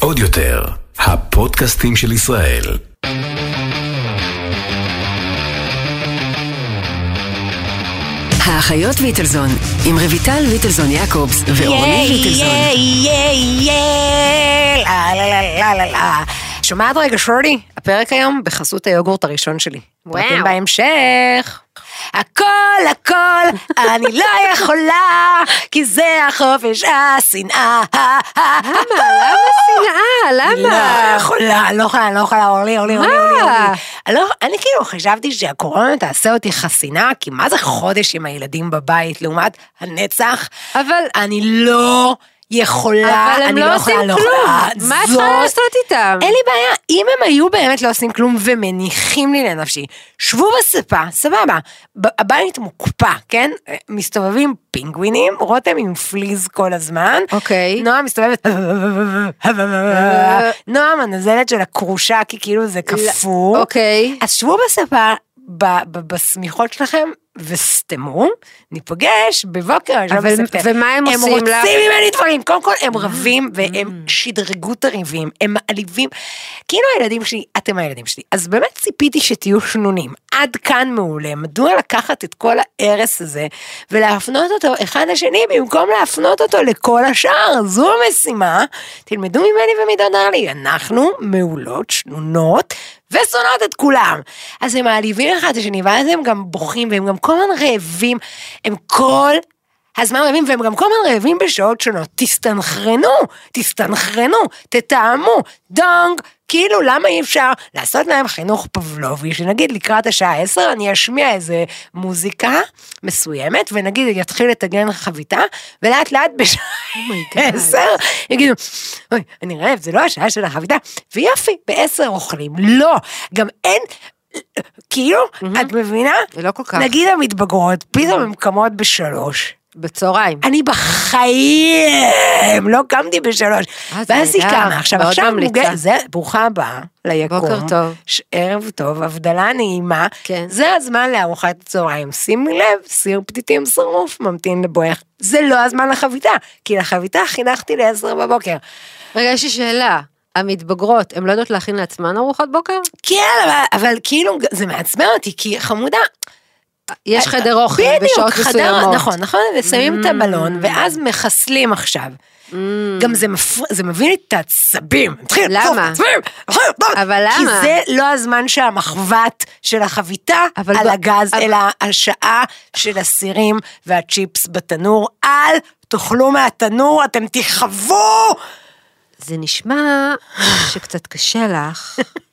עוד יותר, הפודקאסטים של ישראל. האחיות ליטלזון, עם רויטל ליטלזון יעקובס ואורלי ליטלזון. שומעת רגע שורדי? הפרק היום בחסות היוגורט הראשון שלי. פרטים בהמשך. הכל הכל אני לא יכולה כי זה החופש השנאה. למה? למה שנאה? למה? לא יכולה, אני לא יכולה, אני לא יכולה, אורלי, אורלי, אורלי, אורלי. לא- אני כאילו חשבתי שהקורונה תעשה אותי חסינה, כי מה זה חודש עם הילדים בבית לעומת הנצח? אבל... אני לא יכולה, אבל הם אני לא עושים יכולה, לא כלום. יכולה. מה אפשר לעשות איתם? אין לי בעיה, אם הם היו באמת לא עושים כלום ומניחים לי לנפשי, שבו בספה, סבבה, הבית מוקפא, כן? מסתובבים פינגווינים, רותם עם פליז כל הזמן, אוקיי. נועה מסתובבת, נועה מנזלת של הכרושה, כי כאילו זה קפוא, אוקיי. אז שבו בספה, בשמיכות שלכם, וסתמו, ניפגש בבוקר ראשון אבל- בספטמבר. ומה הם עושים הם לך? רוצים ממני דברים, קודם כל הם רבים והם שדרגו את הריבים, הם מעליבים, כאילו הילדים שלי, אתם הילדים שלי, אז באמת ציפיתי שתהיו שנונים, עד כאן מעולה, מדוע לקחת את כל ההרס הזה ולהפנות אותו אחד לשני במקום להפנות אותו לכל השאר, זו המשימה, תלמדו ממני ומדונרלי, אנחנו מעולות, שנונות, ושונאות את כולם. אז הם מעליבים אחד את השני, ואז הם גם בוכים, והם גם כל הזמן רעבים, הם כל הזמן רעבים, והם גם כל הזמן רעבים בשעות שונות. תסתנכרנו, תסתנכרנו, תתאמו, דונג. כאילו, למה אי אפשר לעשות להם חינוך פבלובי, שנגיד לקראת השעה 10 אני אשמיע איזה מוזיקה מסוימת, ונגיד יתחיל לטגן חביתה, ולאט לאט בשעה 10 יגידו, אוי, אני רעב, זה לא השעה של החביתה, ויופי, ב-10 אוכלים. לא, גם אין... כאילו, את מבינה? לא כל כך. נגיד המתבגרות, פתאום הן קמות בשלוש. בצהריים. אני בחיים לא קמתי בשלוש. אה, ואז היא קמה. עכשיו, עכשיו. מוגע, זה, ברוכה הבאה ליקום. בוקר טוב. ש- ערב טוב, הבדלה נעימה. כן. זה הזמן לארוחת צהריים. שימי לב, סיר פתיתים שרוף ממתין לבואך. זה לא הזמן לחביתה, כי לחביתה חינכתי ל-10 בבוקר. רגע, יש לי שאלה. המתבגרות, הן לא יודעות להכין לעצמן ארוחת בוקר? כן, אבל, אבל כאילו, זה מעצבן אותי, כי חמודה, יש חדר אוכל בדיוק, בשעות חדר- מסוימות. נכון, נכון, ושמים את הבלון, ואז מחסלים עכשיו. גם זה מפר... זה מביא לי את העצבים. למה? לצוף עצבים, אבל כי למה? זה לא הזמן של המחבת של החביתה על ב- הגז, אבל- אלא השעה של הסירים והצ'יפס בתנור. אל תאכלו מהתנור, אתם תכאבו! זה נשמע שקצת קשה לך.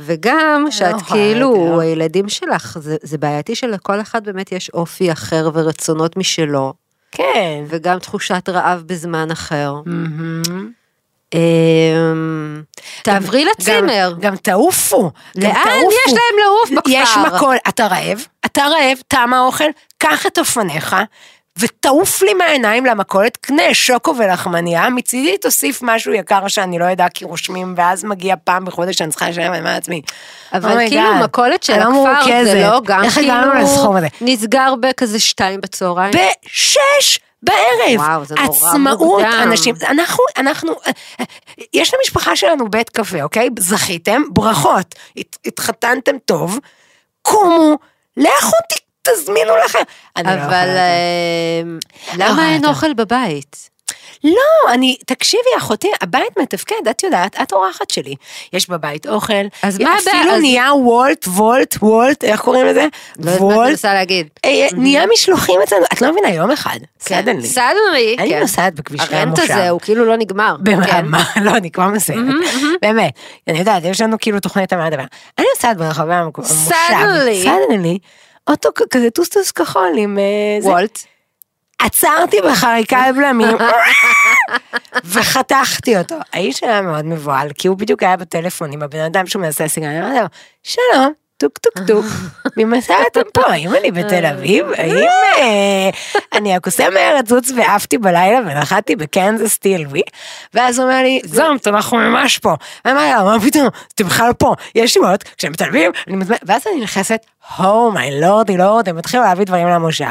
וגם שאת יכולה כאילו, יותר. הילדים שלך, זה, זה בעייתי שלכל אחד באמת יש אופי אחר ורצונות משלו, כן. וגם תחושת רעב בזמן אחר. אמ, תעברי לצימר. גם, תעופו. לאן. יש להם לעוף בכפר? יש מכול. אתה רעב? אתה רעב? תם האוכל? קח את אופניך. ותעוף לי מהעיניים למכולת, קנה שוקו ולחמניה, מצידי תוסיף משהו יקר שאני לא יודעת כי רושמים, ואז מגיע פעם בחודש שאני צריכה לשלם על מה עצמי. אבל Oh כאילו God. מכולת של אני לא הכפר זה. לא גם איך כאילו הגענו לסכום הזה? נסגר בכזה שתיים בצהריים. בשש בערב. וואו, זה נורא עצמאות. אנשים, אנחנו, אנחנו, יש למשפחה שלנו בית קפה, אוקיי? זכיתם, ברכות. הת- התחתנתם טוב, קומו, לכו ת- תזמינו לכם. לא אבל. אמ, לא למה אין יותר. אוכל בבית? לא, אני, תקשיבי אחותי, הבית מתפקד, את יודעת, את אורחת שלי. יש בבית אוכל. אז מה הבעיה? אפילו אז- נהיה וולט, וולט, וולט, איך קוראים לזה? לא יודעת מה את מנסה להגיד. אה, נהיה משלוחים אצלנו, את לא מבינה, יום אחד, סדנלי. סדנלי, אני כן. נוסעת בכבישי הרנט המושב. הזה הוא כאילו לא נגמר. כן. במאמה, לא, אני כבר מסיימת. באמת, אני יודעת, יש לנו כאילו תוכנית לדבר. אני נוסעת ברחבי המושב. suddenly. suddenly. אוטו כזה טוסטוס כחול עם אה, זה. Wolt. עצרתי בחריקת בלמים וחתכתי אותו. האיש היה מאוד מבוהל, כי הוא בדיוק היה בטלפון עם הבן אדם שהוא מנסה סיגריה, אמרתי לו, שלום. טוק טוק טוק, ממתי אתם פה? האם אני בתל אביב? האם אה, אני הקוסם מהרצוץ ועפתי בלילה ונחתתי בקנזס TLV? ואז הוא אומר לי, זומת, אנחנו ממש פה. ואמרתי לו, מה פתאום, אתם בכלל פה, יש שמות, כשהם בתל אביב, אני ואז אני נכנסת, הו מי לורדי לורד, הם התחילו להביא דברים למושב.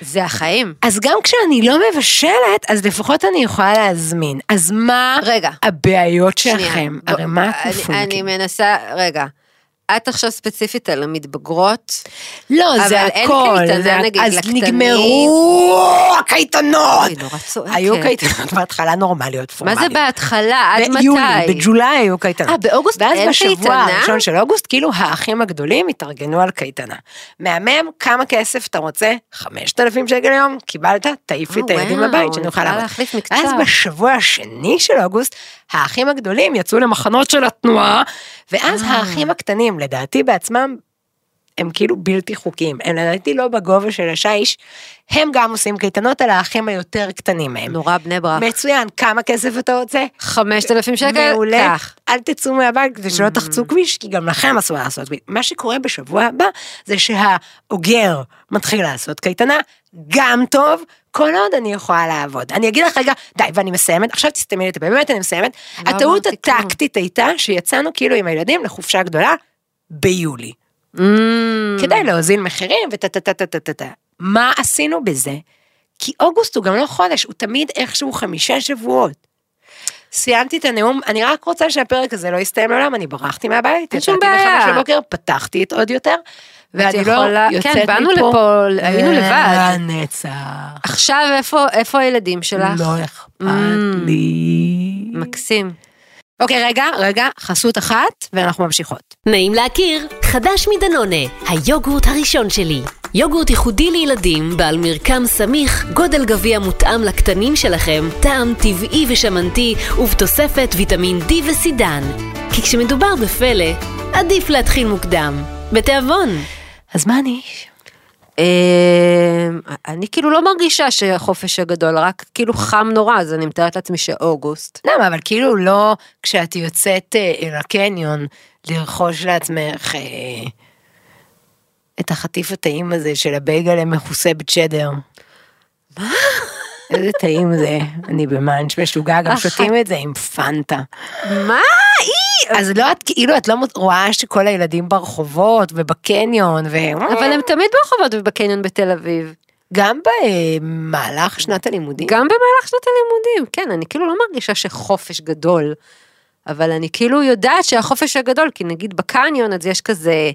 זה החיים. אז גם כשאני לא מבשלת, אז לפחות אני יכולה להזמין. אז מה רגע. הבעיות. שלכם? הרי מה אני- אתם אני? מנסה, רגע. את עכשיו ספציפית על המתבגרות, לא, אבל זה אין הכל. קייטנה, זה- נגיד, אז לקטנים. נגמרו הקייטנות. אוי, נורא צועקת. היו קייטנות בהתחלה נורמליות, מה פורמליות. זה בהתחלה? עד מתי? ביולי, בג'ולי היו קייטנות. אה, באוגוסט ואז אין בשבוע קייטנה? הראשון של אוגוסט, כאילו האחים הגדולים התארגנו על קייטנה. מהמם, כמה כסף אתה רוצה? 5,000 שקל היום, קיבלת, תעיף לי את אה, הילדים לבית, שאני אוכל. להחליף מקצוע. ואז בשבוע השני של אוגוסט, האחים הגדולים יצאו למחנות של התנועה, ואז. האחים הקטנים, לדעתי בעצמם, הם כאילו בלתי חוקיים. הם לדעתי לא בגובה של השיש, הם גם עושים קייטנות על האחים היותר קטנים מהם. נורא בני ברק. מצוין, כמה כסף אתה רוצה? 5,000 שקל? מעולה, קח. אל תצאו מהבית כדי שלא תחצו כביש, כי גם לכם אסור לעשות כביש. מה שקורה בשבוע הבא, זה שהאוגר מתחיל לעשות קייטנה, גם טוב, כל עוד אני יכולה לעבוד. אני אגיד לך רגע, די, ואני מסיימת, עכשיו תסתמי לי את הפה, באמת אני מסיימת. לא הטעות. הטקטית הייתה שיצאנו כאילו עם הילדים לחופשה גדולה ביולי. Mm, כדי להוזיל מחירים וטה טה טה טה טה טה. מה עשינו בזה? כי אוגוסט הוא גם לא חודש, הוא תמיד איכשהו חמישה שבועות. סיימתי את הנאום, אני רק רוצה שהפרק הזה לא יסתיים לעולם, אני ברחתי מהבית, אין שום יצאתי בעיה. בחמש בבוקר, פתחתי את עוד יותר, ואני לא יכולה- יוצאת כן, מפה. באנו לפה, היינו לבד. לנצח. עכשיו איפה איפה הילדים שלך? לא אכפת Mm. לי. מקסים. אוקיי, רגע, רגע, חסות אחת, ואנחנו ממשיכות. נעים להכיר, חדש מדנונה, היוגורט הראשון שלי. יוגורט ייחודי לילדים, בעל מרקם סמיך, גודל גביע מותאם לקטנים שלכם, טעם טבעי ושמנתי, ובתוספת ויטמין D וסידן. כי כשמדובר בפלא, עדיף להתחיל מוקדם. בתיאבון. אז מה אני? אמ, אני כאילו לא מרגישה שהחופש הגדול, רק כאילו חם נורא, אז אני מתארת לעצמי שאוגוסט. למה, אבל כאילו לא כשאת יוצאת אה, אל הקניון לרכוש לעצמך אה, את החטיף הטעים הזה של הבייגל המכוסה בצ'דר. מה? איזה טעים זה, אני במאנץ' משוגע, גם אחת. שותים את זה עם פנטה. מה? אז לא את, כאילו, את לא רואה שכל הילדים ברחובות ובקניון, ו... אבל הם תמיד ברחובות ובקניון בתל אביב. גם במהלך שנת הלימודים. גם במהלך שנת הלימודים, כן, אני כאילו לא מרגישה שחופש גדול, אבל אני כאילו יודעת שהחופש הגדול, כי נגיד בקניון אז יש כזה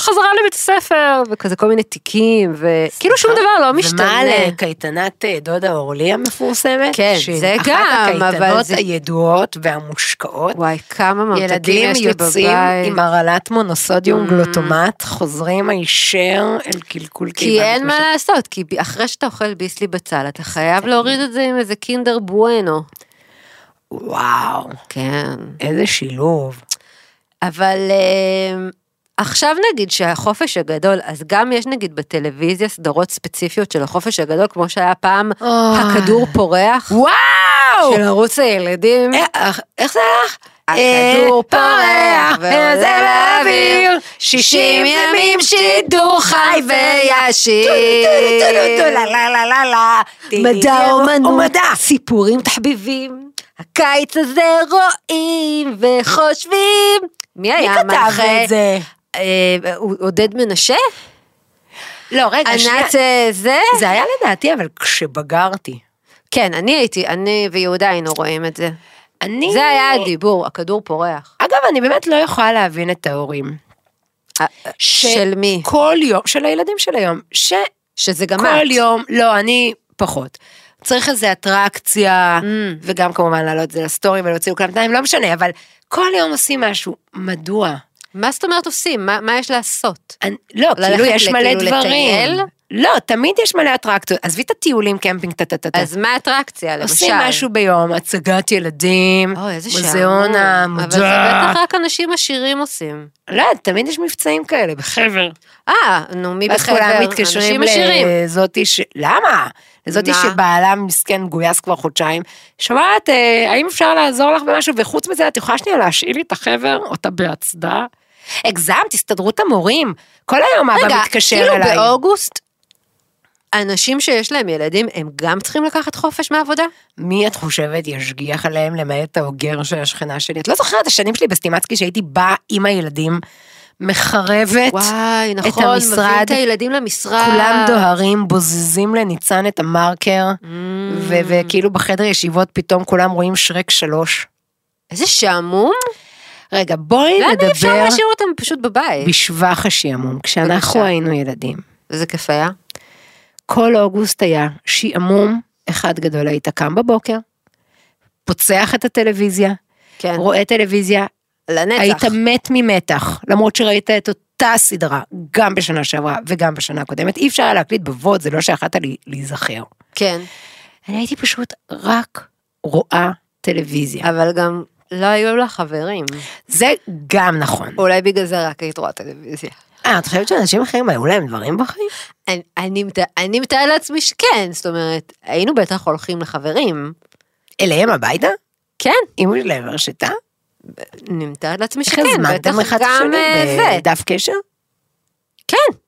חזרה לבית הספר, וכזה כל מיני תיקים, וכאילו שום דבר לא משתנה. ומה לקייטנת אה, דודה אורלי המפורסמת? כן, זה גם, אבל הקייטנות זה- הידועות והמושקעות. וואי, כמה ממתקים ילדים יש לי יוצאים בבית. עם הרעלת מונוסודיום Mm. גלוטומט, חוזרים הישר אל קלקול קיבה. כי אין מה. לעשות, כי אחרי שאתה אוכל ביסלי בצל, אתה חייב להוריד את זה עם איזה קינדר בואנו. וואו, כן. איזה שילוב. אבל אה, עכשיו נגיד שהחופש הגדול, אז גם יש נגיד בטלוויזיה סדרות ספציפיות של החופש הגדול, כמו שהיה פעם אוי. הכדור פורח, וואו! של ערוץ הילדים. אה, איך זה הלך? הכדור אה, פורח ועולה באוויר, 60 ימים שידור חי וישיר. מדע אומנות. סיפורים תחביבים, הקיץ הזה רואים וחושבים. מי מי היה כתב המנחה? את זה? אה, עודד מנשה? לא, רגע, שנייה. ענת אה, זה? זה היה לדעתי, אבל כשבגרתי. כן, אני הייתי, אני ויהודה היינו רואים את זה. אני... זה היה הדיבור, הכדור פורח. אגב, אני באמת לא יכולה להבין את ההורים. אה, ש- של מי? כל יום, של הילדים של היום, שכל שזה גם את. יום, לא, אני פחות. צריך איזה אטרקציה, Mm. וגם כמובן להעלות את זה לסטורי ולהוציא כולם שניים, לא משנה, אבל כל יום עושים משהו, מדוע? מה זאת אומרת עושים? מה מה יש לעשות? אני, לא, כאילו יש מלא לכאילו דברים. לטייל? לא, תמיד יש מלא אטרקציות. עזבי את הטיולים, קמפינג, טה טה טה טה. אז מה האטרקציה, למשל? עושים משהו ביום, הצגת ילדים, אוי, איזה מוזיאון שעמום. אבל זה המודע. בטח רק אנשים עשירים עושים. לא, תמיד יש מבצעים כאלה, בחבר. אה, נו, מי בחבר? כולם מתקשרים. לזאתי ש... למה? לזאתי? שבעלה מסכן גויס כבר חודשיים. שומעת, אה, האם אפשר לעזור לך במשהו? וחוץ מזה, את יכולה שנייה להשאיל לי את החבר, או את בהצדעה? הגזמת, הסתדרות המורים. כל היום אבא רגע, מתקשר כאילו אליי. באוגוסט, אנשים שיש להם ילדים, הם גם צריכים לקחת חופש מהעבודה? מי את חושבת ישגיח עליהם למעט האוגר של השכנה שלי? את לא זוכרת את השנים שלי בסטימצקי שהייתי באה עם הילדים מחרבת, וואי, נכון, מביאים המשרד. את הילדים למשרד. כולם דוהרים, בוזזים לניצן את המרקר, Mm. ו- וכאילו בחדר ישיבות פתאום כולם רואים שרק שלוש. איזה שעמום. רגע, בואי למה אי אפשר נדבר להשאיר אותם פשוט בבית? בשבח השעמום. כשאנחנו בבקשה. היינו ילדים, איזה כיף היה. כל אוגוסט היה שעמום אחד גדול, היית קם בבוקר, פוצח את הטלוויזיה, כן, רואה טלוויזיה, לנצח. היית מת ממתח, למרות שראית את אותה סדרה, גם בשנה שעברה וגם בשנה הקודמת, אי אפשר היה להקליט בבוד, זה לא שיכלת להיזכר. כן, אני הייתי פשוט רק רואה טלוויזיה. אבל גם לא היו לה חברים. זה גם נכון. אולי בגלל זה רק היית רואה טלוויזיה. אה, את חושבת שאנשים אחרים היו להם דברים בחיים? אני, אני, אני מתאר לעצמי שכן, זאת אומרת, היינו בטח הולכים לחברים. אליהם הביתה? כן, אמא שלהם הרשתה? אני מתארת לעצמי שכן, בטח גם השני אה, זה. בדף קשר? כן,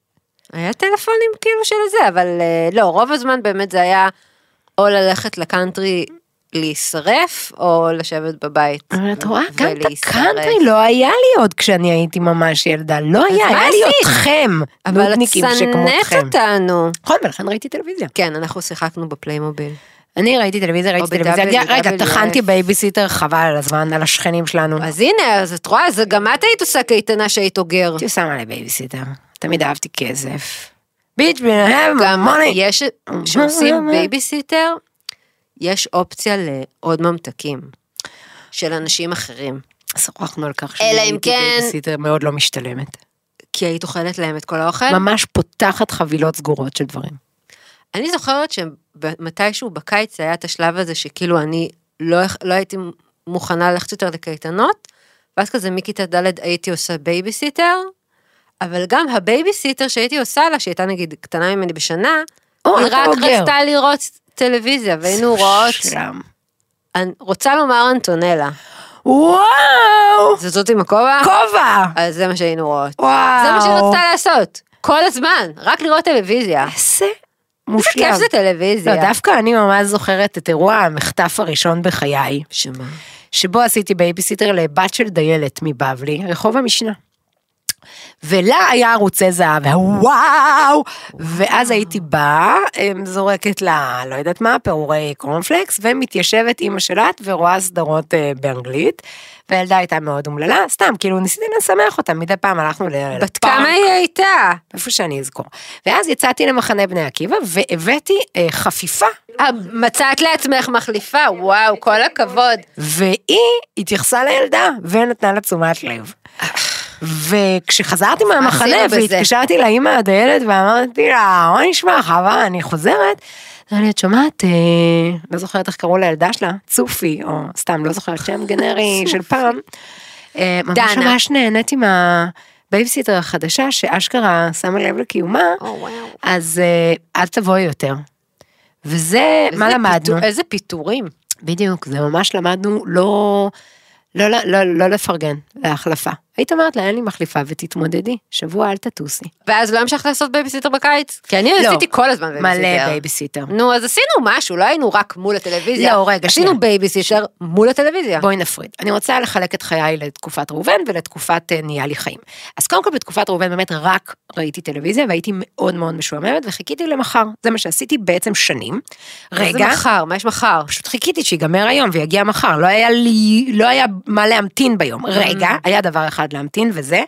היה טלפונים כאילו של זה, אבל אה, לא, רוב הזמן באמת זה היה או ללכת לקאנטרי להישרף, או לשבת בבית. אבל את רואה, גם את. הקאנטרי לא היה לי עוד כשאני הייתי ממש ילדה, לא היה, היה לי? אתכם, אבל את שכמותכם. אותנו. נכון, ולכן ראיתי טלוויזיה. כן, אנחנו שיחקנו בפליימוביל. אני ראיתי טלוויזיה, ראיתי טלוויזיה, רגע. טחנתי בייביסיטר חבל על הזמן, על השכנים שלנו. אז הנה, אז את רואה, זה גם את היית עושה קייטנה שהיית אוגר. הייתי שמה לי בייביסיטר, תמיד אהבתי כסף. Bitch better have my money. יש, כשעושים בייביסיטר, יש אופציה לעוד ממתקים של אנשים אחרים. שוחחנו על כך אלא אם שהייתי כן- בייביסיטר מאוד לא משתלמת. כי היית אוכלת להם את כל האוכל. ממש פותחת חבילות סגורות של דברים. אני זוכרת שמתישהו בקיץ היה את השלב הזה שכאילו אני לא, לא הייתי מוכנה ללכת יותר לקייטנות, ואז כזה מכיתה ד' הייתי עושה בייביסיטר, אבל גם הבייביסיטר שהייתי עושה לה, שהייתה נגיד קטנה ממני בשנה, או, היא רק אוגר. רצתה לראות טלוויזיה, והיינו רואות. אני רוצה לומר אנטונלה, וואו! זה זאת עם הכובע? כובע! אז זה מה שהיינו רואות. וואו! זה מה שהיא רצתה לעשות, כל הזמן, רק לראות טלוויזיה. איזה איזה מושלם. כיף זה טלוויזיה. לא, דווקא אני ממש זוכרת את אירוע המחטף הראשון בחיי, שמה? שבו עשיתי בייביסיטר לבת של דיילת מבבלי, רחוב המשנה. ולה היה ערוצי זהב, וואו! ואז הייתי באה, אמ, זורקת לה, לא יודעת מה, פירורי קורנפלקס, ומתיישבת אימא שלת ורואה סדרות אה, באנגלית, והילדה הייתה מאוד אומללה, סתם, כאילו ניסיתי לשמח אותה, מדי פעם הלכנו לפארק. בת כמה היא הייתה? איפה שאני אזכור. ואז יצאתי למחנה בני עקיבא, והבאתי אה, חפיפה אה, מצאת לעצמך מחליפה, וואו, כל הכבוד. והיא התייחסה לילדה ונתנה לה תשומת לב. וכשחזרתי מהמחנה? והתקשרתי לאימא הדיילת ואמרתי לה, מה נשמע חווה, אני חוזרת. אמרה לי, את שומעת, אה, לא זוכרת איך קראו לילדה שלה, צופי, או סתם לא זוכרת שם גנרי של פעם. אה, ממש. ממש נהנית עם הבייביסיטר החדשה שאשכרה שמה לב לקיומה, אז אה, אל תבואי יותר. וזה, מה למדנו? פיתור- איזה פיטורים. בדיוק, זה ממש למדנו לא, לא, לא, לא, לא לפרגן, להחלפה. היית אומרת לה, אין לי מחליפה ותתמודדי, שבוע אל תטוסי. ואז לא המשכת לעשות בייביסיטר בקיץ? כי אני לא. עשיתי כל הזמן בייביסיטר. מלא בייביסיטר. נו, אז עשינו משהו, לא היינו רק מול הטלוויזיה. לא, רגע, עשינו שנייה. בייביסיטר מול הטלוויזיה. בואי נפריד. אני רוצה לחלק את חיי לתקופת ראובן ולתקופת אה, נהיה לי חיים. אז קודם כל בתקופת ראובן באמת רק ראיתי טלוויזיה והייתי מאוד מאוד משועממת וחיכיתי למחר. זה מה שעשיתי בעצם שנים. מה רגע, מחר? מה יש מחר? פשוט חיכיתי שיגמר היום ויגיע מחר, לא היה לי, לא היה מה להמתין ביום. רגע, היה דבר אחד להמתין וזה,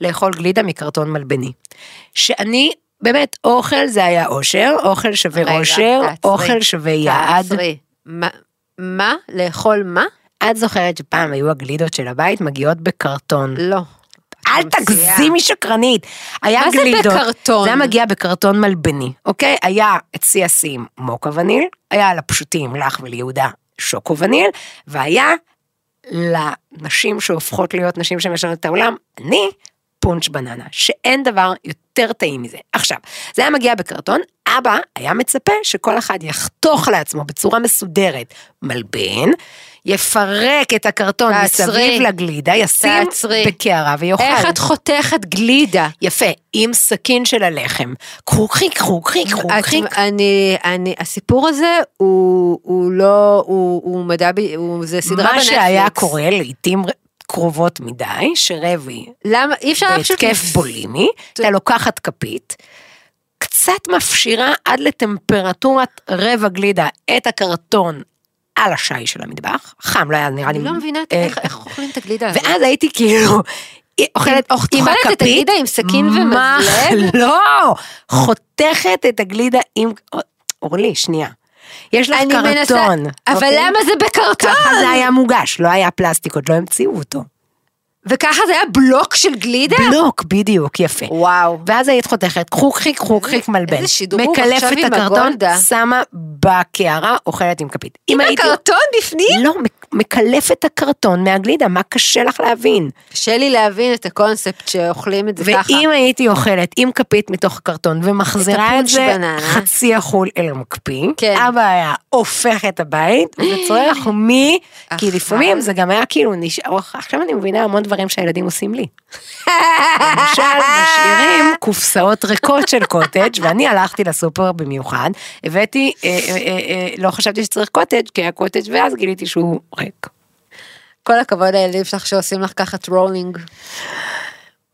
לאכול גלידה מקרטון מלבני. שאני, באמת, אוכל זה היה אושר, אוכל שווה רגע, אושר, תעצרי, אוכל שווה יעד. תעצרי. מה- מה? לאכול מה? את זוכרת שפעם היו הגלידות של הבית מגיעות בקרטון. לא. אל. תגזימי שקרנית. היה מה זה גלידות. בקרטון? זה היה מגיע בקרטון מלבני, אוקיי? היה את שיא השיאים מוקה וניל, היה על הפשוטים לך וליהודה שוקו וניל, והיה לנשים שהופכות להיות נשים שמשנות את העולם, אני פונץ' בננה, שאין דבר יותר טעים מזה. עכשיו, זה היה מגיע בקרטון, אבא היה מצפה שכל אחד יחתוך לעצמו בצורה מסודרת מלבן, יפרק את הקרטון תעצרי. מסביב לגלידה, ישים תעצרי. בקערה ויאכל. איך את חותכת גלידה? יפה, עם סכין של הלחם. קחו חיק, קחו. אני, אני, הסיפור הזה הוא, הוא לא, הוא, הוא מדע, הוא, זה סדרה מה בנטפליקס. שהיה קורה לעיתים קרובות מדי, שרבי למה, אי אפשר פשוט... בהתקף בולימי, אתה לוקחת כפית, קצת מפשירה עד לטמפרטורת רבע גלידה את הקרטון על השי של המטבח, חם, לא היה נראה לי... אני לא מבינה אה, איך אוכלים את הגלידה הזאת. ואז הייתי כאילו, אוכלת, עם אוכלת את הכפית, הגלידה עם סכין ומזלג? לא, חותכת את הגלידה עם, אורלי, שנייה. יש לך קרטון. מנסה, אבל אוקיי? למה זה בקרטון? ככה זה היה מוגש, לא היה פלסטיק, עוד לא המציאו אותו. וככה זה היה בלוק של גלידה? בלוק, בדיוק, יפה. וואו. ואז היית חותכת, קחו-חיק, קחו-חיק מלבן. איזה שדרוג מקלפת עכשיו את עם הקרטון, הגולדה. שמה בקערה, אוכלת עם כפית. עם. הקרטון בפנים? לא, מקלף את הקרטון מהגלידה, מה קשה לך להבין? קשה לי להבין את הקונספט שאוכלים את זה ככה. ואם הייתי אוכלת עם כפית מתוך הקרטון ומחזירה את הפונץ' זה בננה. חצי החול אל המקפיא, כן. אבא היה הופך את הבית וצורך מי, כי לפעמים זה גם היה כאילו נשאר, עכשיו אני מבינה המון דברים שהילדים עושים לי. למשל, משאירים קופסאות ריקות של קוטג' ואני הלכתי לסופר במיוחד, הבאתי, אה, אה, אה, אה, לא חשבתי שצריך קוטג' כי היה קוטג' ואז גיליתי שהוא ריק. כל הכבוד לילדים שלך שעושים לך ככה trolling.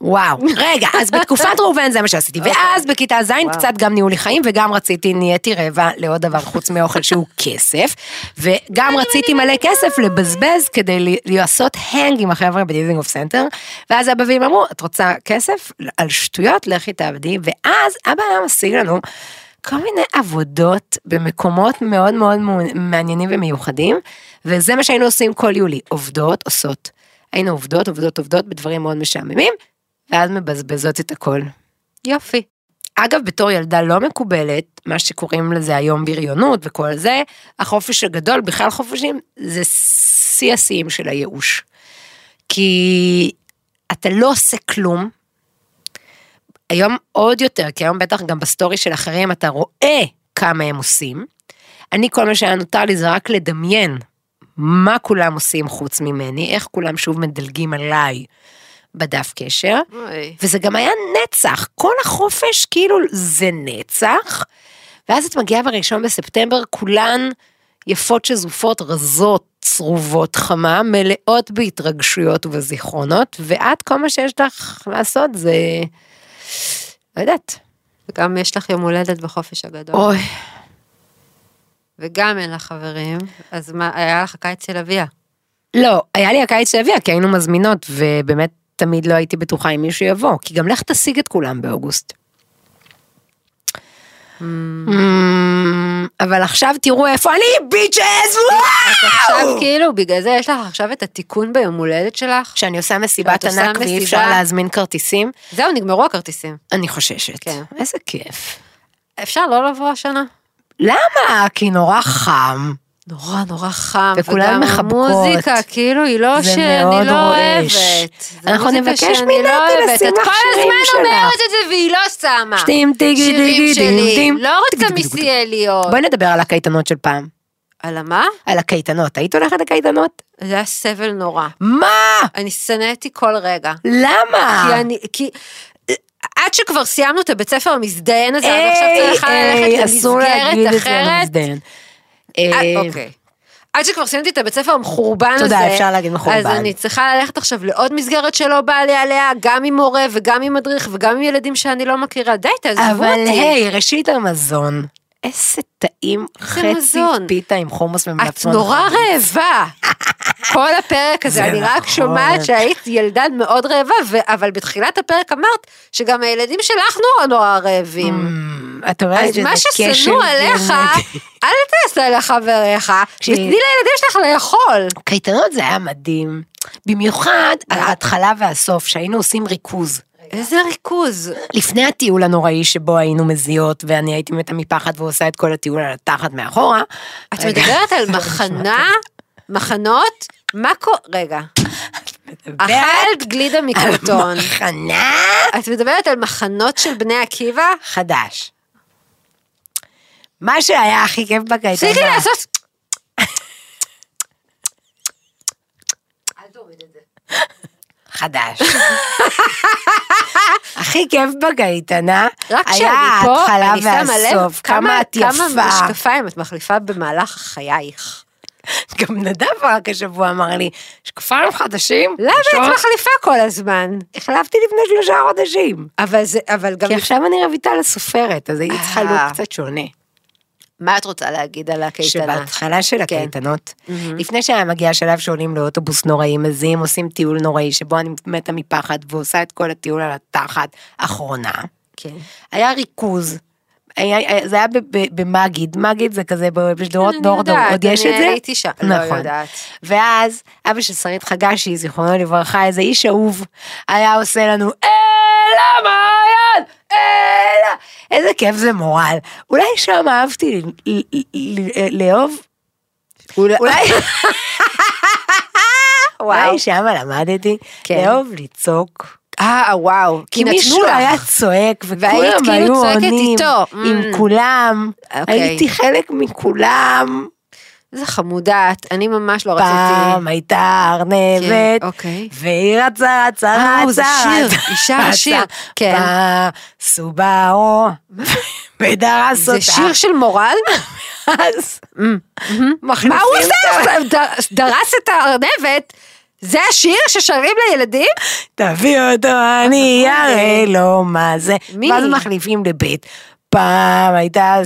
וואו, רגע, אז בתקופת ראובן זה מה שעשיתי, ואז בכיתה ז' קצת גם נהיה לי חיים, וגם רציתי, נהייתי רעבה לעוד דבר חוץ מאוכל שהוא כסף, וגם רציתי מלא כסף לבזבז כדי לעשות hang עם החבר'ה בדיזינגוף סנטר, ואז אבא ואמא אמרו, את רוצה כסף? על שטויות, לכי תעבדי, ואז אבא היה משיג לנו כל מיני עבודות במקומות מאוד מאוד מעניינים ומיוחדים, וזה מה שהיינו עושים כל יולי, עובדות, עושות. היינו עובדות, עובדות, עובדות בדברים מאוד משעממים, ואז מבזבזות את הכל. יופי. אגב, בתור ילדה לא מקובלת, מה שקוראים לזה היום בריונות וכל זה, החופש הגדול, בכלל חופשים, זה שיא השיאים של הייאוש. כי אתה לא עושה כלום. היום עוד יותר, כי היום בטח גם בסטורי של אחרים אתה רואה כמה הם עושים. אני, כל מה שהיה נותר לי זה רק לדמיין מה כולם עושים חוץ ממני, איך כולם שוב מדלגים עליי בדף קשר. אוי. וזה גם היה נצח, כל החופש כאילו זה נצח, ואז את מגיעה בראשון בספטמבר, כולן יפות שזופות, רזות, צרובות חמה, מלאות בהתרגשויות ובזיכרונות, ואת כל מה שיש לך לעשות זה, לא יודעת, וגם יש לך יום הולדת בחופש הגדול. אוי, וגם אין לך חברים, אז מה, היה לך קיץ של אביה. לא, היה לי הקיץ שהביאה, כי היינו מזמינות, ובאמת תמיד לא הייתי בטוחה אם מישהו יבוא, כי גם לך תשיג את כולם באוגוסט. Mm, אבל עכשיו תראו איפה אני, ביצ'ס! עכשיו כאילו, בגלל זה יש לך עכשיו את התיקון ביום הולדת שלך. כשאני עושה מסיבת ענק ואי אפשר להזמין כרטיסים, זהו, נגמרו הכרטיסים. אני חוששת. כן. איזה כיף. אפשר לא לבוא השנה? למה? כי נורא חם. נורא נורא חם, וכולן מחבקות. המוזיקה, כאילו, היא לא שאני לא. אוהבת. אנחנו מוזיקה נבקש מנתי לא. לשים את כל הזמן. אומרת את זה והיא לא שמה. שירים דים שלי, דים. לא רוצה טיגי. מיסיאליות. בואי נדבר על הקייטנות של פעם. על המה? על הקייטנות. היית הולכת לקייטנות? זה היה סבל נורא. מה? אני שנאתי כל רגע. למה? כי אני, כי... עד שכבר סיימנו את הבית ספר המזדיין הזה, אז עכשיו היי, ללכת למסגרת אחרת. אה, אה, אוקיי. עד שכבר סיימתי את הבית ספר המחורבן הזה, תודה, אפשר להגיד מחורבן. אז אני צריכה ללכת עכשיו לעוד מסגרת שלא בא לי עליה, גם עם מורה וגם עם מדריך וגם עם ילדים שאני לא מכירה, די, תעזבו אבל אותי. היי, ראשית המזון. איזה טעים חצי מזון? פיתה עם חומוס את ומלפפון. נורא חריף. רעבה. כל הפרק הזה, זה אני רק נכון. שומעת שהיית ילדה מאוד רעבה, ו- אבל בתחילת הפרק אמרת שגם הילדים שלך נורא נורא רעבים. Mm, את אומרת אז שזה מה קשב ששנוא עליך. אל תעשה לחבריך. ותני לילדים שלך לאכול. קייטנות זה היה מדהים. במיוחד ההתחלה והסוף, שהיינו עושים ריכוז. איזה ריכוז. לפני הטיול הנוראי שבו היינו מזיעות, ואני הייתי מתה מפחד ועושה את כל הטיול על התחת מאחורה. את. מדברת על מחנה, מחנות, מה קורה, רגע, אכלת גלידה על מקרטון, מחנה את מדברת על מחנות של בני עקיבא? חדש. מה שהיה הכי כיף בקייטנה. תפסיקי לעשות... חדש. הכי כיף בקייטנה היה ההתחלה והסוף, כמה כמה את כמה יפה. משקפיים את מחליפה במהלך חייך. גם נדב רק השבוע אמר לי, יש כפיים חדשים? למה את מחליפה כל הזמן? החלפתי לפני שלושה חודשים. אבל זה, אבל גם... כי עכשיו אני רויטל הסופרת, אז הייתי צריכה אה. לוק קצת שונה. מה את רוצה להגיד על הקייטנה? שבהתחלה של כן. הקייטנות, לפני שהיה מגיע השלב שעולים לאוטובוס נוראי, מזיעים, עושים טיול נוראי, שבו אני מתה מפחד ועושה את כל הטיול על התחת, אחרונה. כן. היה ריכוז. היה, היה- זה היה ב- ב- במגיד, מגיד זה כזה בשדרות אני נורדו, יודעת, עוד יש אני את זה? הייתי שם, לא נכון. יודעת. ואז אבא של שרית חגשי, זיכרונו לברכה, איזה איש אהוב, היה עושה לנו, אלה מעיין, אלה, איזה כיף זה מורל. אולי שם אהבתי ל- ל- ל- לאהוב, אולי... אולי שם למדתי, כן. לאהוב לצעוק. אה, וואו. כי מישהו לך. היה צועק, וכולם כאילו היו עונים איתו. עם Mm. כולם. אוקיי. הייתי חלק מכולם. איזה חמודת, אני ממש לא רציתי. פעם הייתה כן, ארנבת, אוקיי. והיא רצה רצה אה, רצה זה שיר, רצה, היא שרה רצה, שיר, כן. בסובארו, ודרס זה אותה. שיר של מורל? אז מחליפים מה הוא עושה? דרס את הארנבת? זה השיר ששרים לילדים? תביא אותו, אני אראה לו מה זה. מי? ואז מחליפים לבית. פעם הייתה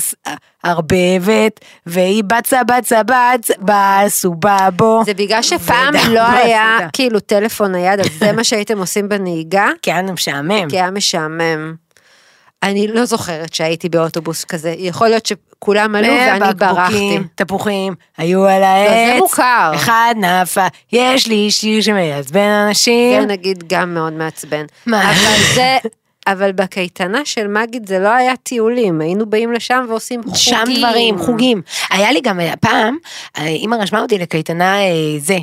ערבבת, והיא בצה בצה בצ, בסובבו. זה בגלל שפעם לא היה. כאילו טלפון נייד, אז זה מה שהייתם עושים בנהיגה? כי היה משעמם. כי היה משעמם. אני לא זוכרת שהייתי באוטובוס כזה, יכול להיות שכולם עלו ואני ברחתי. תפוחים, היו על העץ. זה מוכר. אחד נפה, יש לי שיר שמעצבן זה אנשים. נגיד גם מאוד מעצבן. מה? אבל זה, אבל בקייטנה של מגיד זה לא היה טיולים, היינו באים לשם ועושים חוגים. שם דברים, חוגים. היה לי גם אה, פעם, אה, אמא רשמה אותי לקייטנה אה, זה,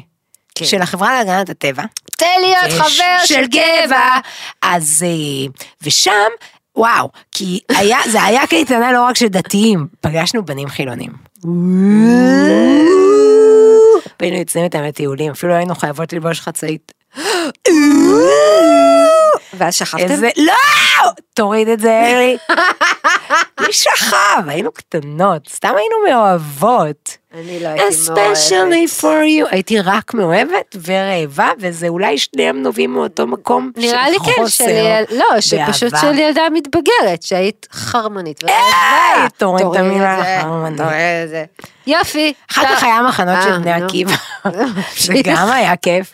כן. של החברה להגנת הטבע. תן להיות חבר של גבע. אז, אה, ושם, וואו, כי היה, זה היה קייטנה לא רק של דתיים, פגשנו בנים חילונים. והיינו יוצאים איתם לטיולים, אפילו היינו חייבות ללבוש חצאית. ואז שכבתם? איזה, לא! תוריד את זה, אלי. מי שכב? היינו קטנות, סתם היינו מאוהבות. אני לא הייתי מאוהבת. especially for you. הייתי רק מאוהבת ורעבה, וזה אולי שניהם נובעים מאותו מקום של נראה לי כן, חוסר של יל... לא, שפשוט. של ילדה מתבגרת, שהיית חרמנית. היי, ורעבה. תוריד את המילה את חרמנית. את. יופי. אחר כך היה מחנות אה, של בני נו. עקיבא, זה גם היה כיף.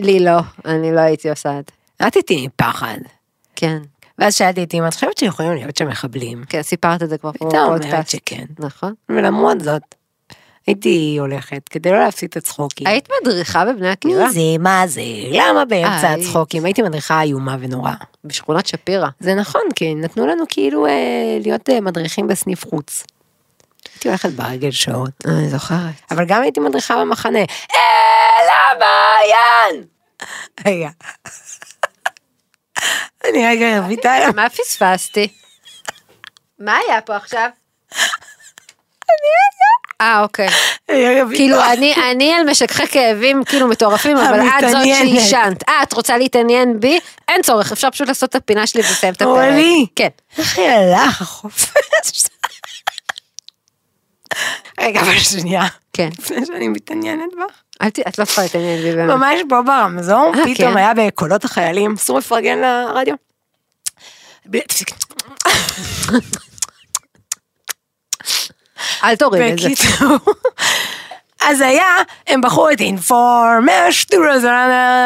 לי לא, אני לא הייתי עושה את זה. רציתי מפחד. כן, ואז שאלתי את אמא, את חושבת שיכולים להיות שם מחבלים? כן, סיפרת את זה כבר פה הייתה אומרת בפודקאסט. שכן. נכון. ולמרות זאת, הייתי הולכת כדי לא להפסיד את הצחוקים. היית מדריכה בבני עקיבא? זה, מה זה, למה באמצע אה, היית. הצחוקים? הייתי מדריכה איומה ונוראה. בשכונת שפירא. זה נכון, כי נתנו לנו כאילו אה, להיות אה, מדריכים בסניף חוץ. הייתי הולכת ברגל שעות, אני זוכרת. אבל גם הייתי מדריכה במחנה. אלה מעיין! רגע. אני רגע רויטל. מה פספסתי? מה היה פה עכשיו? אה, אוקיי. כאילו, אני, אני על משככי כאבים כאילו מטורפים, אבל את זאת. שעישנת. אה, את רוצה להתעניין בי? אין צורך, אפשר פשוט לעשות את הפינה שלי ולסיים את הפרק. אורלי. כן. איך הלך החופש? רגע, אבל שנייה. כן. לפני שאני מתעניינת בך. אל ת... את לא צריכה להתעניין בי באמת. ממש פה ברמזור, אה, פתאום כן. היה בקולות החיילים, אסור לפרגן לרדיו. תפסיק. אל תוריד את זה. בקיצור. אז היה, הם בחרו את אינפורמר, שטורס,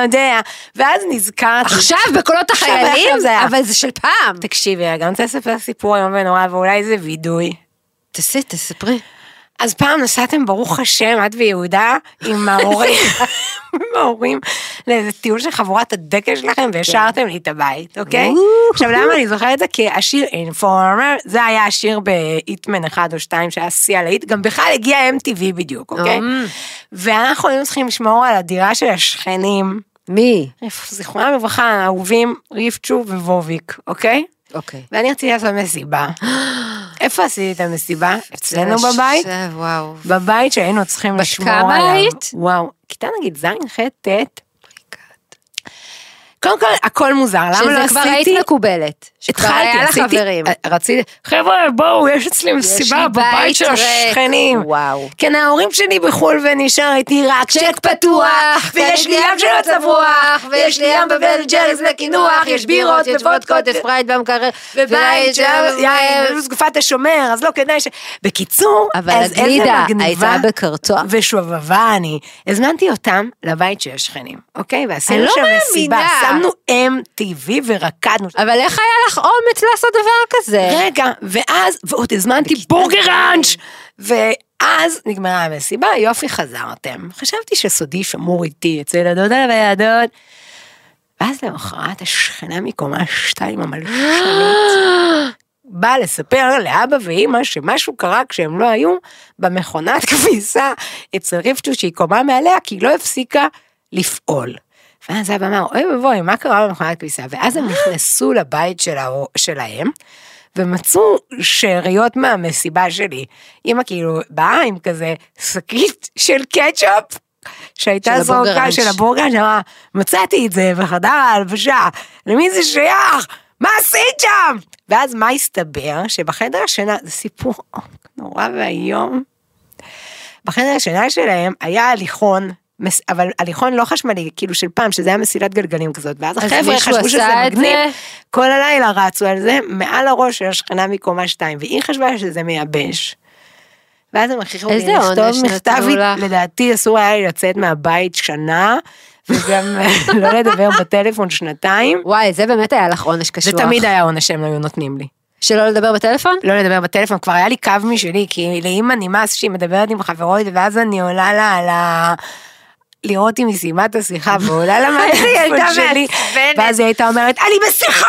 יודע, ואז נזכרתי. עכשיו בקולות החיילים? אבל זה של פעם. תקשיבי, גם רוצה לספר סיפור איום ונורא, ואולי זה וידוי. תעשי, תספרי. אז פעם נסעתם, ברוך השם, את ויהודה, עם ההורים, עם ההורים, לאיזה טיול של חבורת הדקל שלכם, והשארתם לי את הבית, אוקיי? עכשיו, למה אני זוכרת את זה? כי השיר אינפורמר, זה היה השיר בהיטמן אחד או שתיים שהיה שיא הלהיט, גם בכלל הגיע MTV בדיוק, אוקיי? ואנחנו היינו צריכים לשמור על הדירה של השכנים, מי? זיכרונם לברכה, האהובים רבצ'ו ובוביק, אוקיי? אוקיי. ואני רציתי לעשות מסיבה. איפה עשיתי את המסיבה? אצלנו בבית? וואו. בבית שהיינו צריכים בת לשמור כמה עליו. היית? וואו, כיתה נגיד ז', ח', ט'. קודם כל, הכל מוזר, למה לא שזה עשיתי? כבר היית מקובלת. שכבר היה לך חברים. רציתי, חבר'ה, בואו, יש אצלי מסיבה בבית בית של ריק." השכנים. וואו. כן, ההורים שלי בחו"ל ונשאר איתי רק צ'ק פתוח, ויש לי ים של מצב רוח, ויש לי ים בבל ג'ריס לקינוח, יש בירות ווודקות, ספרייט במקרר, ובית של יין, וזגופת השומר, אז לא כדאי ש... בקיצור, אבל אז איזה הגלידה הייתה בקרטון. ושובבה אני. הזמנתי אותם לבית של השכנים, אוקיי? ועשינו לא שם. מסיבה, שמנו MTV ורקדנו. אבל איך היה לך אומץ לעשות דבר כזה? רגע, ואז, ועוד הזמנתי בורגר ראנץ', ואז נגמרה המסיבה, יופי חזרתם. חשבתי שסודי שמור איתי אצל הדודה והדוד. ואז למחרת השכנה מקומה שתיים המלשנית באה לספר לאבא ואימא שמשהו קרה כשהם לא היו במכונת כביסה אצל רבקה שהיא קומה מעליה כי היא לא הפסיקה לפעול. ואז אבא אמר אוי ואבוי מה קרה במכונת כביסה ואז הם נכנסו לבית שלה, שלהם ומצאו שאריות מהמסיבה שלי. אימא כאילו באה עם כזה שקית של קטשופ שהייתה של. זרוקה של הבורגראנץ', אמרה מצאתי את זה בחדר ההלבשה, למי זה שייך? מה עשית שם? ואז מה הסתבר? שבחדר השינה, זה סיפור נורא ואיום. בחדר השינה שלהם היה הליכון, מס- אבל הליכון לא חשמלי, כאילו של פעם, שזה היה מסילת גלגלים כזאת, ואז אז החבר'ה חשבו שזה מגניב, זה? כל הלילה רצו על זה, מעל הראש של השכנה מקומה שתיים, והיא חשבה שזה מייבש. ואז הם הכריחו אותי עונש לכתוב מכתב? לדעתי אסור היה לי לצאת מהבית שנה, וגם לא לדבר בטלפון שנתיים. וואי, זה באמת היה לך עונש זה קשוח. תמיד היה עונש שהם לא היו נותנים לי. שלא לדבר בטלפון? לא לדבר בטלפון, כבר היה לי קו משלי, כי לאימא נמאס שהיא מדברת עם חברות, ואז אני עולה לה על ה... לראות אם היא סיימה את השיחה, ועולה לה מהטלפון שלי, ואז היא הייתה אומרת, אני בשיחה!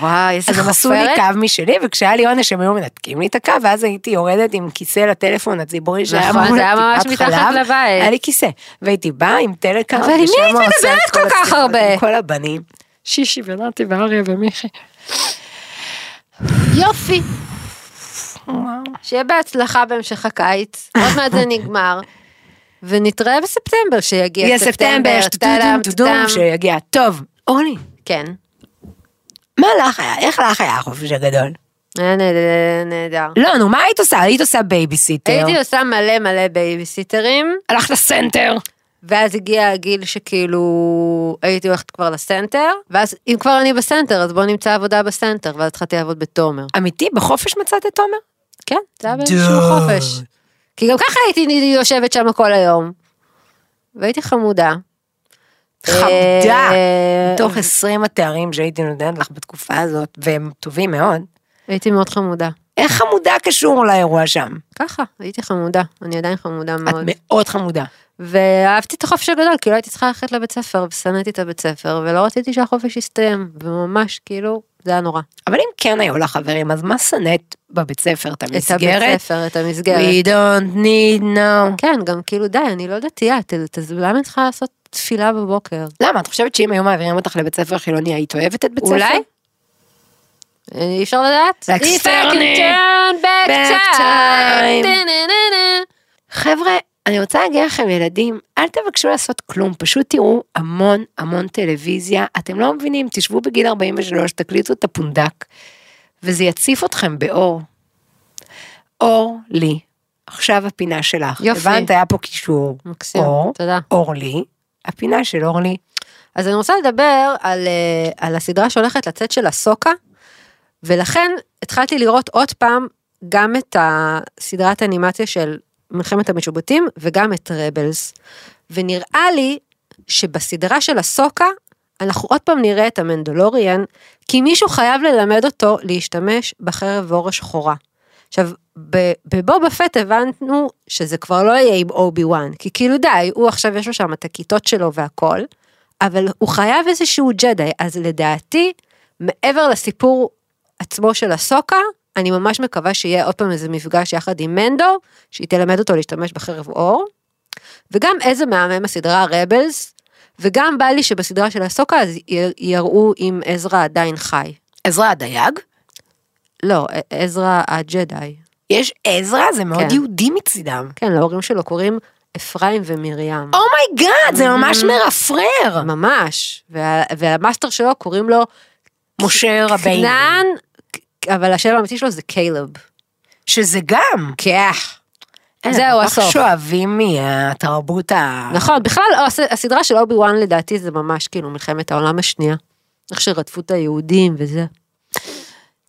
וואי, איזה אז הם עשו לי חופרת. קו משלי, וכשהיה לי עונש הם היו מנתקים לי את הקו, ואז הייתי יורדת עם כיסא לטלפון הציבורי שהיה נכון, מול זה היה ממש מתחת. לבית. היה לי כיסא, והייתי באה עם טלקארט, אבל עם מי היית מדברת כל כך הרבה? עם כל הבנים. שישי ונתי ואריה ומיכי. יופי. שיהיה בהצלחה בהמשך הקיץ, עוד מעט זה נגמר. ונתראה בספטמבר, שיגיע יהיה ספטמבר, טודום, טאדם. שיגיע. טוב, אורלי, כן. מה לך היה? איך לך היה החופש הגדול? היה נהדר, נהדר. לא, נו, מה היית עושה? היית עושה בייביסיטר. הייתי עושה מלא מלא בייביסיטרים, הלכת לסנטר. ואז הגיע הגיל שכאילו הייתי הולכת כבר לסנטר, ואז אם כבר אני בסנטר, אז בוא נמצא עבודה בסנטר, ואז התחלתי לעבוד בתומר. אמיתי, בחופש מצאת את תומר? כן, זה היה באיזשהו. חופש. כי גם ככה הייתי יושבת שם כל היום. והייתי חמודה. חמודה. אה, מתוך 20 התארים שהייתי נותנת לך בתקופה הזאת, והם טובים מאוד. הייתי מאוד חמודה. איך חמודה קשור לאירוע שם? ככה, הייתי חמודה. אני עדיין חמודה את מאוד. מאוד חמודה. ואהבתי את החופש הגדול, כאילו הייתי צריכה ללכת לבית ספר, ושנאתי את הבית ספר, ולא רציתי שהחופש יסתיים, וממש כאילו, זה היה נורא. אבל אם כן היו לך חברים, אז מה שנאת בבית ספר? את את המסגרת? הבית ספר, את המסגרת. We don't need no. כן, גם כאילו די, אני לא דתייה, למה אני צריכה לעשות תפילה בבוקר? למה? את חושבת שאם היו מעבירים אותך לבית ספר חילוני, היית אוהבת את בית ספר? אולי? אי אפשר לדעת? Like If I can Sterling. turn back time. חבר'ה, אני רוצה להגיד לכם, ילדים, אל תבקשו לעשות כלום, פשוט תראו המון המון טלוויזיה, אתם לא מבינים, תשבו בגיל 43, תקליטו את הפונדק, וזה יציף אתכם באור. אור לי, עכשיו הפינה שלך. יופי. הבנת, היה פה קישור. מקסים, אור, תודה. אורלי, הפינה של אורלי. אז אני רוצה לדבר על, אה, על הסדרה שהולכת לצאת של הסוקה, ולכן התחלתי לראות עוד פעם גם את הסדרת האנימציה של מלחמת המשובטים וגם את רבלס. ונראה לי שבסדרה של הסוקה אנחנו עוד פעם נראה את המנדלוריאן, כי מישהו חייב ללמד אותו להשתמש בחרב אור השחורה. עכשיו, בבובה פט הבנו שזה כבר לא יהיה עם אובי וואן, כי כאילו די, הוא עכשיו יש לו שם את הכיתות שלו והכל, אבל הוא חייב איזשהו ג'די, אז לדעתי, מעבר לסיפור עצמו של הסוקה, אני ממש מקווה שיהיה עוד פעם איזה מפגש יחד עם מנדו, שהיא תלמד אותו להשתמש בחרב אור, וגם איזה מהמם הסדרה רבלס, וגם בא לי שבסדרה של הסוקה אז יראו אם עזרא עדיין חי. עזרא הדייג? לא, עזרא הג'די. יש עזרא, זה מאוד כן. יהודי מצידם. כן, להורים שלו קוראים אפרים ומרים. oh my God, זה ממש מרפרר. ממש. וה, וה master שלו קוראים לו משה רבינו. כנען, אבל השם האמיתי שלו זה קיילב. שזה גם. אה, זהו, הסוף. כך שואבים מהתרבות ה... נכון, בכלל לא, הס- הסדרה של אובי וואן לדעתי זה ממש כאילו מלחמת העולם השנייה. איך שרדפו את היהודים וזה.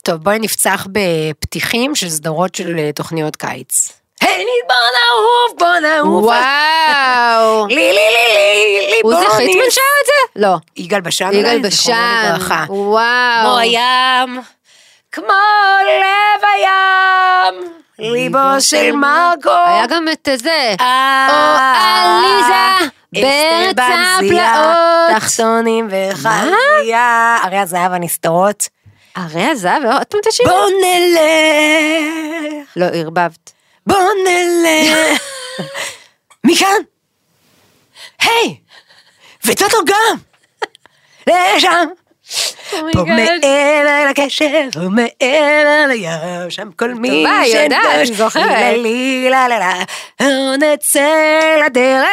טוב, בואי נפצח בפתיחים של סדרות של אה, תוכניות קיץ. היי, בוא נעוף, בוא נעוף. וואו. לי, לי, לי, לי, לי, הוא בוא זה חיטמן נעוף. שר את זה? לא. יגאל בשן? יגאל אולי? בשן. זיכרונו לברכה. וואו. כמו הים, כמו לב הים, ליבו של מרקו. היה גם את זה. אה, או עליזה, אסתר בארץ ברזייה, הפלאות. תחתונים וחזייה. הרי הזהב הנסתרות. הרי הזהב, עוד פעם תשאיר? בוא נלך, לא, ערבבת. בוא נלך. מכאן. היי, וטוטו גם. לשם. פה מעבר לקשר, ומעבר לים, שם כל מי זוכרת. לה לי לה לה לה, לא נצא לדרך.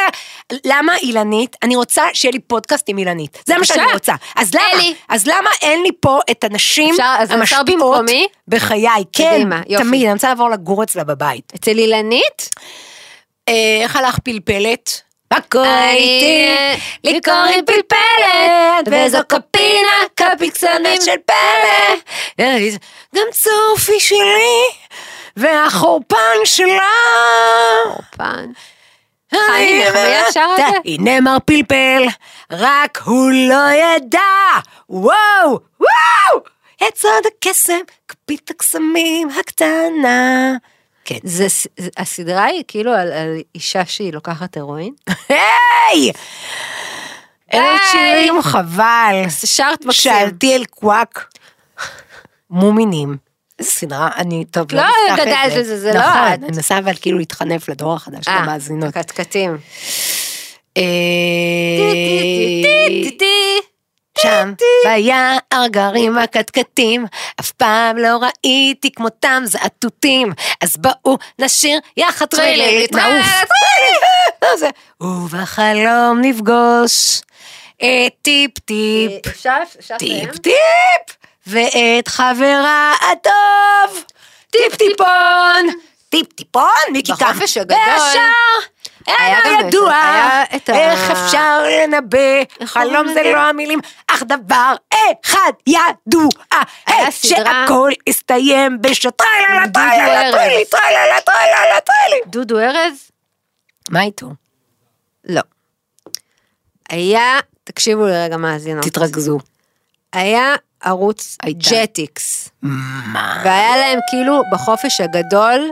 למה אילנית? אני רוצה שיהיה לי פודקאסט עם אילנית. זה מה שאני. רוצה. אז למה? אז למה אין לי פה את הנשים המשפיעות? בחיי? כן. תמיד, אני רוצה לעבור לגור אצלה בבית. אצל אילנית? אה, איך הלך פלפלת? אני, איתי? לי קוראים פלפלת, וזו קפינה, קפיקסנית של פלא. גם צופי שלי, והחורפן שלה. פן. חיים נחמיה שר את זה? הנה מר פלפל, רק הוא לא ידע. וואו, וואו! את סוד הקסם, כפית הקסמים הקטנה. כן. זה, זה- הסדרה היא כאילו על, על אישה שהיא לוקחת הרואין? היי! אלה! שירים חבל. שרת מקסים. שאלתי אל קוואק. מומינים. איזה סדרה, אני, טוב, לא נפתח את גדלת לזה, זה לא נכון, את. אני מנסה אבל כאילו להתחנף לדור החדש של אה, המאזינות. קטקטים. אה, שם ביער גרים הקטקטים, אף פעם לא ראיתי כמותם זעתותים, אז בואו נשיר יחד טרילית, נעוף. טרילית. לא, זה- ובחלום נפגוש. את טיפ טיפ? טיפ טיפ, ואת חברה הטוב, טיפ טיפון, טיפ. טיפון, מיקי קם. בחופש הגדול. והשאר, היה גם ידוע, איך אפשר לנבא, חלום זה? לא המילים, אך דבר אחד ידוע, סדרה- שהכל הסתיים בשוטרלה, דודו טרלה, ארז. טרלי, טרלה, טרלה, טרלי. דודו ארז? מה איתו? לא. היה, תקשיבו לרגע מאזינות. תתרכזו. היה ערוץ. ג'טיקס. מה? והיה להם כאילו בחופש הגדול,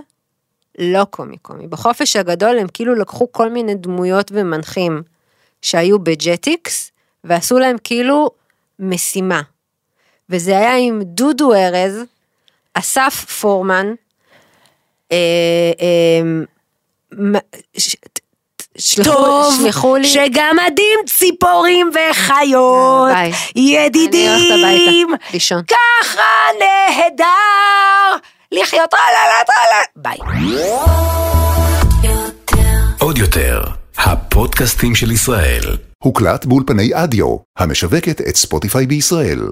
לא קומי קומי, בחופש הגדול הם כאילו לקחו כל מיני דמויות ומנחים שהיו ב Jetix, ועשו להם כאילו משימה. וזה היה עם דודו ארז, אסף פורמן, אה, אה, ש- טוב, שלחו לי, שגמדים, ציפורים וחיות, ביי. ידידים. ככה נהדר, לחיות טרלה, טרלה, ביי. עוד יותר, הפודקאסטים של ישראל. הוקלט באולפני אדיו, המשווקת את ספוטיפיי בישראל.